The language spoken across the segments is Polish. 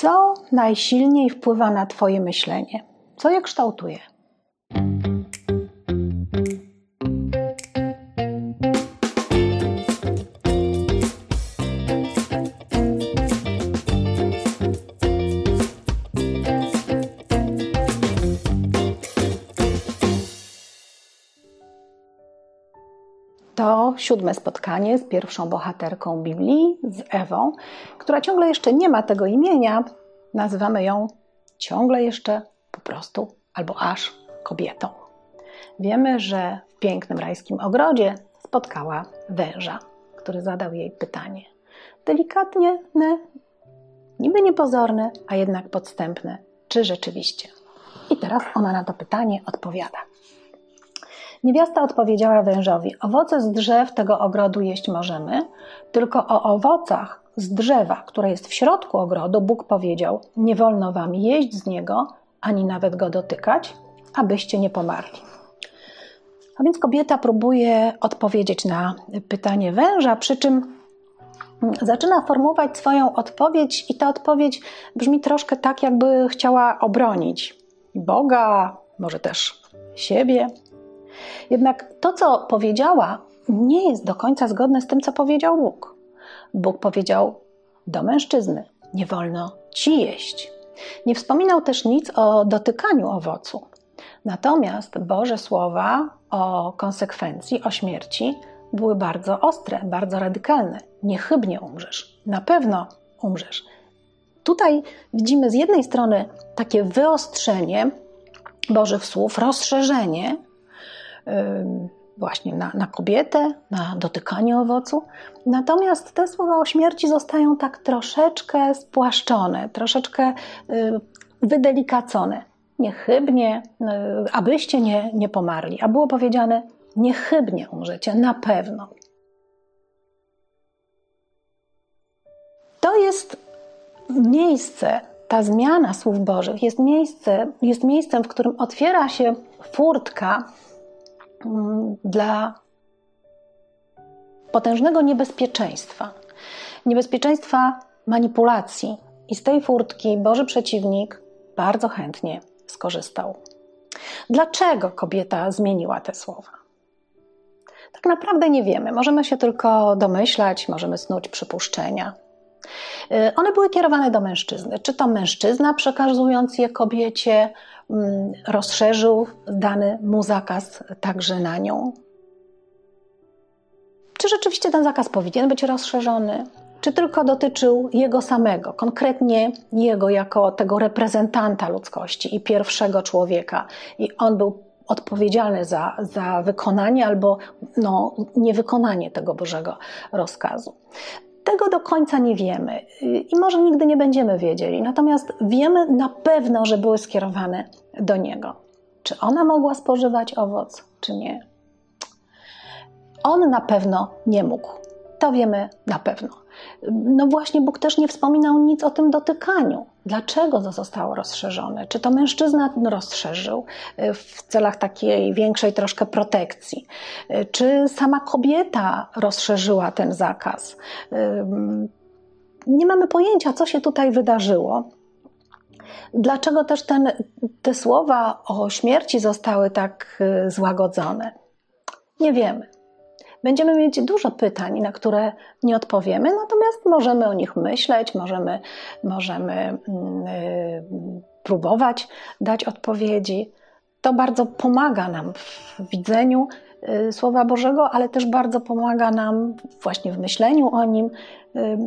Co najsilniej wpływa na Twoje myślenie? Co je kształtuje? To siódme spotkanie z pierwszą bohaterką Biblii, z Ewą, która ciągle jeszcze nie ma tego imienia. Nazywamy ją ciągle jeszcze po prostu albo aż kobietą. Wiemy, że w pięknym rajskim ogrodzie spotkała węża, który zadał jej pytanie. Delikatnie, niby niepozorne, a jednak podstępne. Czy rzeczywiście? I teraz ona na to pytanie odpowiada. Niewiasta odpowiedziała wężowi: Owoce z drzew tego ogrodu jeść możemy, tylko o owocach z drzewa, które jest w środku ogrodu, Bóg powiedział: Nie wolno wam jeść z niego, ani nawet go dotykać, abyście nie pomarli. A więc kobieta próbuje odpowiedzieć na pytanie węża, przy czym zaczyna formułować swoją odpowiedź, i ta odpowiedź brzmi troszkę tak, jakby chciała obronić Boga, może też siebie. Jednak to, co powiedziała, nie jest do końca zgodne z tym, co powiedział Bóg. Bóg powiedział do mężczyzny: Nie wolno ci jeść. Nie wspominał też nic o dotykaniu owocu. Natomiast Boże słowa o konsekwencji, o śmierci były bardzo ostre, bardzo radykalne. Niechybnie umrzesz, na pewno umrzesz. Tutaj widzimy z jednej strony takie wyostrzenie Bożych słów, rozszerzenie właśnie na, na kobietę, na dotykanie owocu. Natomiast te słowa o śmierci zostają tak troszeczkę spłaszczone, troszeczkę wydelikacone. Niechybnie, abyście nie, nie pomarli. A było powiedziane, niechybnie umrzecie, na pewno. To jest miejsce, ta zmiana słów Bożych jest, miejsce, jest miejscem, w którym otwiera się furtka dla potężnego niebezpieczeństwa. Niebezpieczeństwa manipulacji. I z tej furtki Boży przeciwnik bardzo chętnie skorzystał. Dlaczego kobieta zmieniła te słowa? Tak naprawdę nie wiemy. Możemy się tylko domyślać, możemy snuć przypuszczenia. Y, one były kierowane do mężczyzny. Czy to mężczyzna, przekazując je kobiecie, mm, rozszerzył dany mu zakaz także na nią? Czy rzeczywiście ten zakaz powinien być rozszerzony? Czy tylko dotyczył jego samego, konkretnie jego jako tego reprezentanta ludzkości i pierwszego człowieka, i on był odpowiedzialny za, za wykonanie albo no, niewykonanie tego Bożego rozkazu? Tego do końca nie wiemy i może nigdy nie będziemy wiedzieli, natomiast wiemy na pewno, że były skierowane do niego. Czy ona mogła spożywać owoc, czy nie? On na pewno nie mógł. To wiemy na pewno. No właśnie, Bóg też nie wspominał nic o tym dotykaniu. Dlaczego to zostało rozszerzone? Czy to mężczyzna rozszerzył y, w celach takiej większej troszkę protekcji? Y, czy sama kobieta rozszerzyła ten zakaz? Y, nie mamy pojęcia, co się tutaj wydarzyło. Dlaczego też ten, te słowa o śmierci zostały tak złagodzone? Nie wiemy. Będziemy mieć dużo pytań, na które nie odpowiemy, natomiast możemy o nich myśleć, możemy, możemy mm, y, próbować dać odpowiedzi. To bardzo pomaga nam w widzeniu y, Słowa Bożego, ale też bardzo pomaga nam właśnie w myśleniu o nim. Y,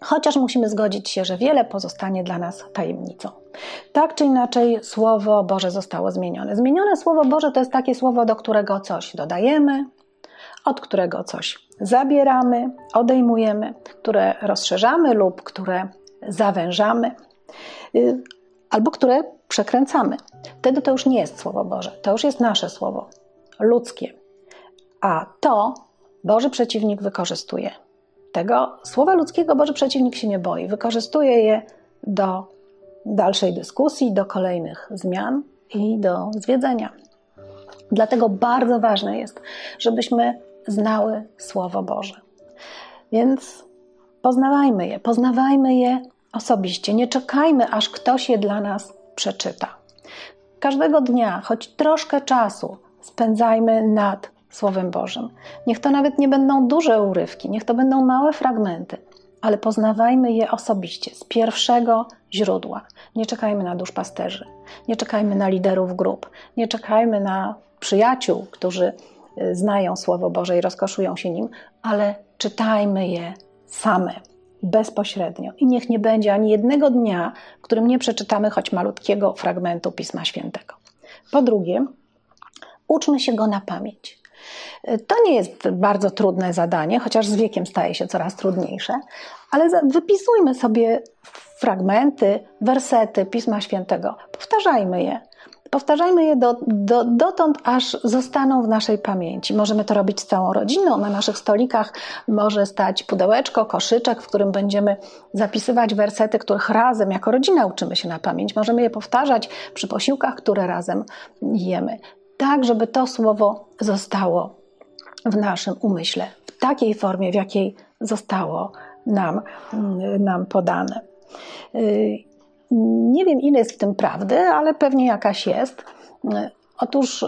chociaż musimy zgodzić się, że wiele pozostanie dla nas tajemnicą. Tak czy inaczej, Słowo Boże zostało zmienione. Zmienione Słowo Boże to jest takie słowo, do którego coś dodajemy, od którego coś zabieramy, odejmujemy, które rozszerzamy lub które zawężamy, y, albo które przekręcamy. Wtedy to już nie jest Słowo Boże, to już jest nasze słowo, ludzkie. A to Boży przeciwnik wykorzystuje. Tego słowa ludzkiego Boży przeciwnik się nie boi, wykorzystuje je do dalszej dyskusji, do kolejnych zmian i do zwiedzenia. Dlatego bardzo ważne jest, żebyśmy znały Słowo Boże. Więc poznawajmy je, poznawajmy je osobiście. Nie czekajmy, aż ktoś je dla nas przeczyta. Każdego dnia, choć troszkę czasu, spędzajmy nad Słowem Bożym. Niech to nawet nie będą duże urywki, niech to będą małe fragmenty, ale poznawajmy je osobiście, z pierwszego źródła. Nie czekajmy na duszpasterzy, nie czekajmy na liderów grup, nie czekajmy na przyjaciół, którzy znają Słowo Boże i rozkoszują się nim, ale czytajmy je same, bezpośrednio. I niech nie będzie ani jednego dnia, w którym nie przeczytamy choć malutkiego fragmentu Pisma Świętego. Po drugie, uczmy się go na pamięć. To nie jest bardzo trudne zadanie, chociaż z wiekiem staje się coraz trudniejsze, ale wypisujmy sobie fragmenty, wersety Pisma Świętego, powtarzajmy je. Powtarzajmy je do, do, dotąd, aż zostaną w naszej pamięci. Możemy to robić z całą rodziną. Na naszych stolikach może stać pudełeczko, koszyczek, w którym będziemy zapisywać wersety, których razem jako rodzina uczymy się na pamięć. Możemy je powtarzać przy posiłkach, które razem jemy. Tak, żeby to słowo zostało w naszym umyśle, w takiej formie, w jakiej zostało nam, nam podane. Nie wiem, ile jest w tym prawdy, ale pewnie jakaś jest. Otóż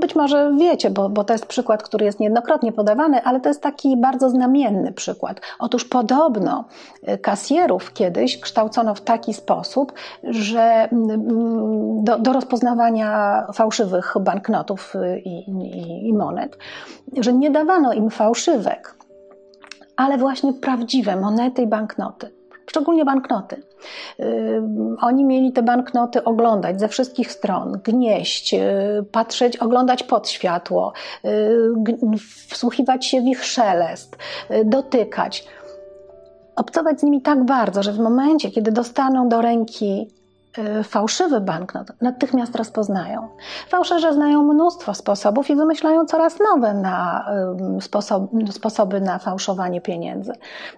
być może wiecie, bo, bo to jest przykład, który jest niejednokrotnie podawany, ale to jest taki bardzo znamienny przykład. Otóż podobno kasjerów kiedyś kształcono w taki sposób, że mm, do, do rozpoznawania fałszywych banknotów i, i, i monet, że nie dawano im fałszywek, ale właśnie prawdziwe monety i banknoty szczególnie banknoty. Oni mieli te banknoty oglądać ze wszystkich stron, gnieść, y, patrzeć, oglądać pod światło, y, wsłuchiwać się w ich szelest, dotykać. Obcować z nimi tak bardzo, że w momencie, kiedy dostaną do ręki fałszywy banknot, natychmiast rozpoznają. Fałszerze znają mnóstwo sposobów i wymyślają coraz nowe na sposoby na fałszowanie pieniędzy.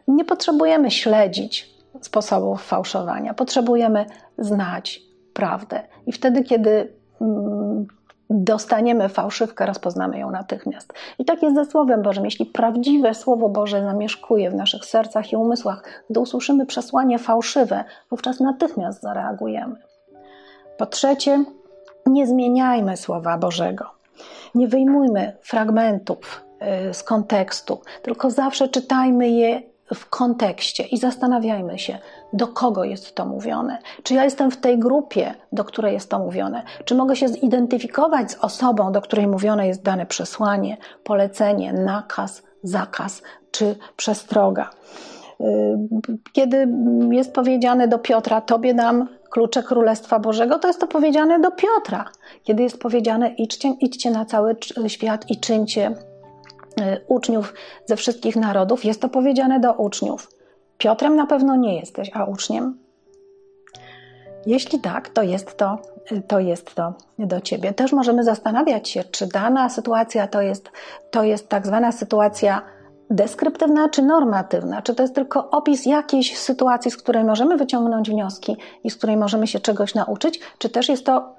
Nie potrzebujemy śledzić sposobów fałszowania. Potrzebujemy znać prawdę. I wtedy, kiedy mm, dostaniemy fałszywkę, rozpoznamy ją natychmiast. I tak jest ze Słowem Bożym. Jeśli prawdziwe Słowo Boże zamieszkuje w naszych sercach i umysłach, gdy usłyszymy przesłanie fałszywe, wówczas natychmiast zareagujemy. Po trzecie, nie zmieniajmy Słowa Bożego. Nie wyjmujmy fragmentów y, z kontekstu, tylko zawsze czytajmy je w kontekście i zastanawiajmy się, do kogo jest to mówione. Czy ja jestem w tej grupie, do której jest to mówione? Czy mogę się zidentyfikować z osobą, do której mówione jest dane przesłanie, polecenie, nakaz, zakaz czy przestroga? Y, kiedy jest powiedziane do Piotra, Tobie dam klucze Królestwa Bożego, to jest to powiedziane do Piotra. Kiedy jest powiedziane, idźcie, idźcie na cały świat i czyńcie uczniów ze wszystkich narodów, jest to powiedziane do uczniów. Piotrem na pewno nie jesteś, a uczniem? Jeśli tak, to jest to, y, to jest to do ciebie. Też możemy zastanawiać się, czy dana sytuacja to jest, to jest tak zwana sytuacja deskryptywna czy normatywna? Czy to jest tylko opis jakiejś sytuacji, z której możemy wyciągnąć wnioski i z której możemy się czegoś nauczyć? Czy też jest to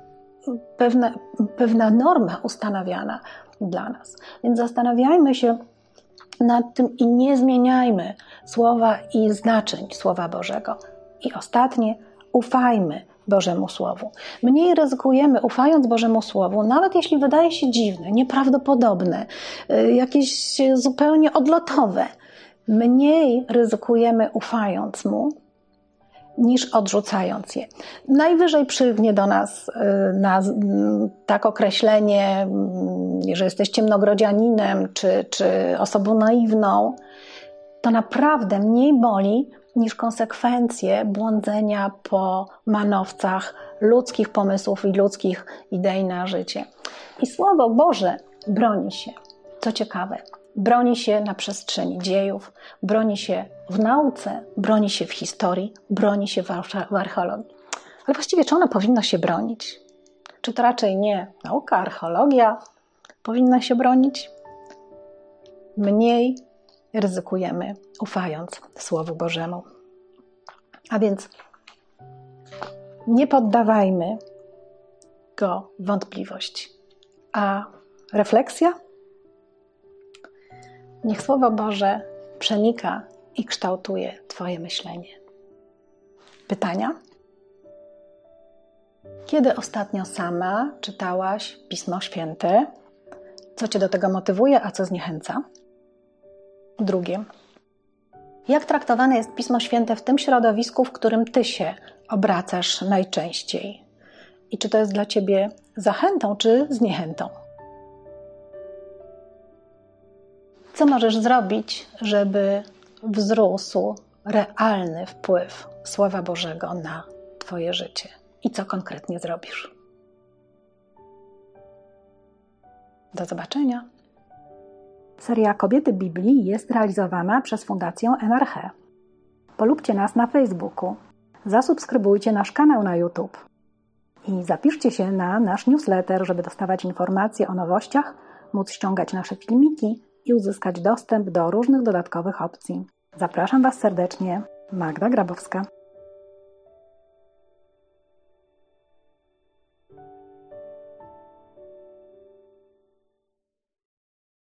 pewna norma ustanawiana dla nas. Więc zastanawiajmy się nad tym i nie zmieniajmy słowa i znaczeń Słowa Bożego. I ostatnie, ufajmy Bożemu Słowu. Mniej ryzykujemy ufając Bożemu Słowu, nawet jeśli wydaje się dziwne, nieprawdopodobne, y, jakieś zupełnie odlotowe. Mniej ryzykujemy ufając Mu, niż odrzucając je. Najwyżej przylgnie do nas y, na tak określenie, mm, że jesteś ciemnogrodzianinem czy, czy osobą naiwną, to naprawdę mniej boli niż konsekwencje błądzenia po manowcach ludzkich pomysłów i ludzkich idei na życie. I Słowo Boże broni się. Co ciekawe, broni się na przestrzeni dziejów, broni się w nauce, broni się w historii, broni się w archeologii. Ale właściwie czy ona powinna się bronić? Czy to raczej nie nauka, archeologia powinna się bronić? Mniej ryzykujemy, ufając Słowu Bożemu. A więc nie poddawajmy go wątpliwości. A refleksja? Niech Słowo Boże przenika i kształtuje Twoje myślenie. pytania? Kiedy ostatnio sama czytałaś Pismo Święte? Co cię do tego motywuje, a co zniechęca? Drugie. Jak traktowane jest Pismo Święte w tym środowisku, w którym ty się obracasz najczęściej? I czy to jest dla ciebie zachętą, czy zniechętą? Co możesz zrobić, żeby wzrósł realny wpływ Słowa Bożego na Twoje życie? I co konkretnie zrobisz? Do zobaczenia. Seria Kobiety Biblii jest realizowana przez Fundację NRH. Polubcie nas na Facebooku, zasubskrybujcie nasz kanał na YouTube i zapiszcie się na nasz newsletter, żeby dostawać informacje o nowościach, móc ściągać nasze filmiki i uzyskać dostęp do różnych dodatkowych opcji. Zapraszam Was serdecznie, Magda Grabowska.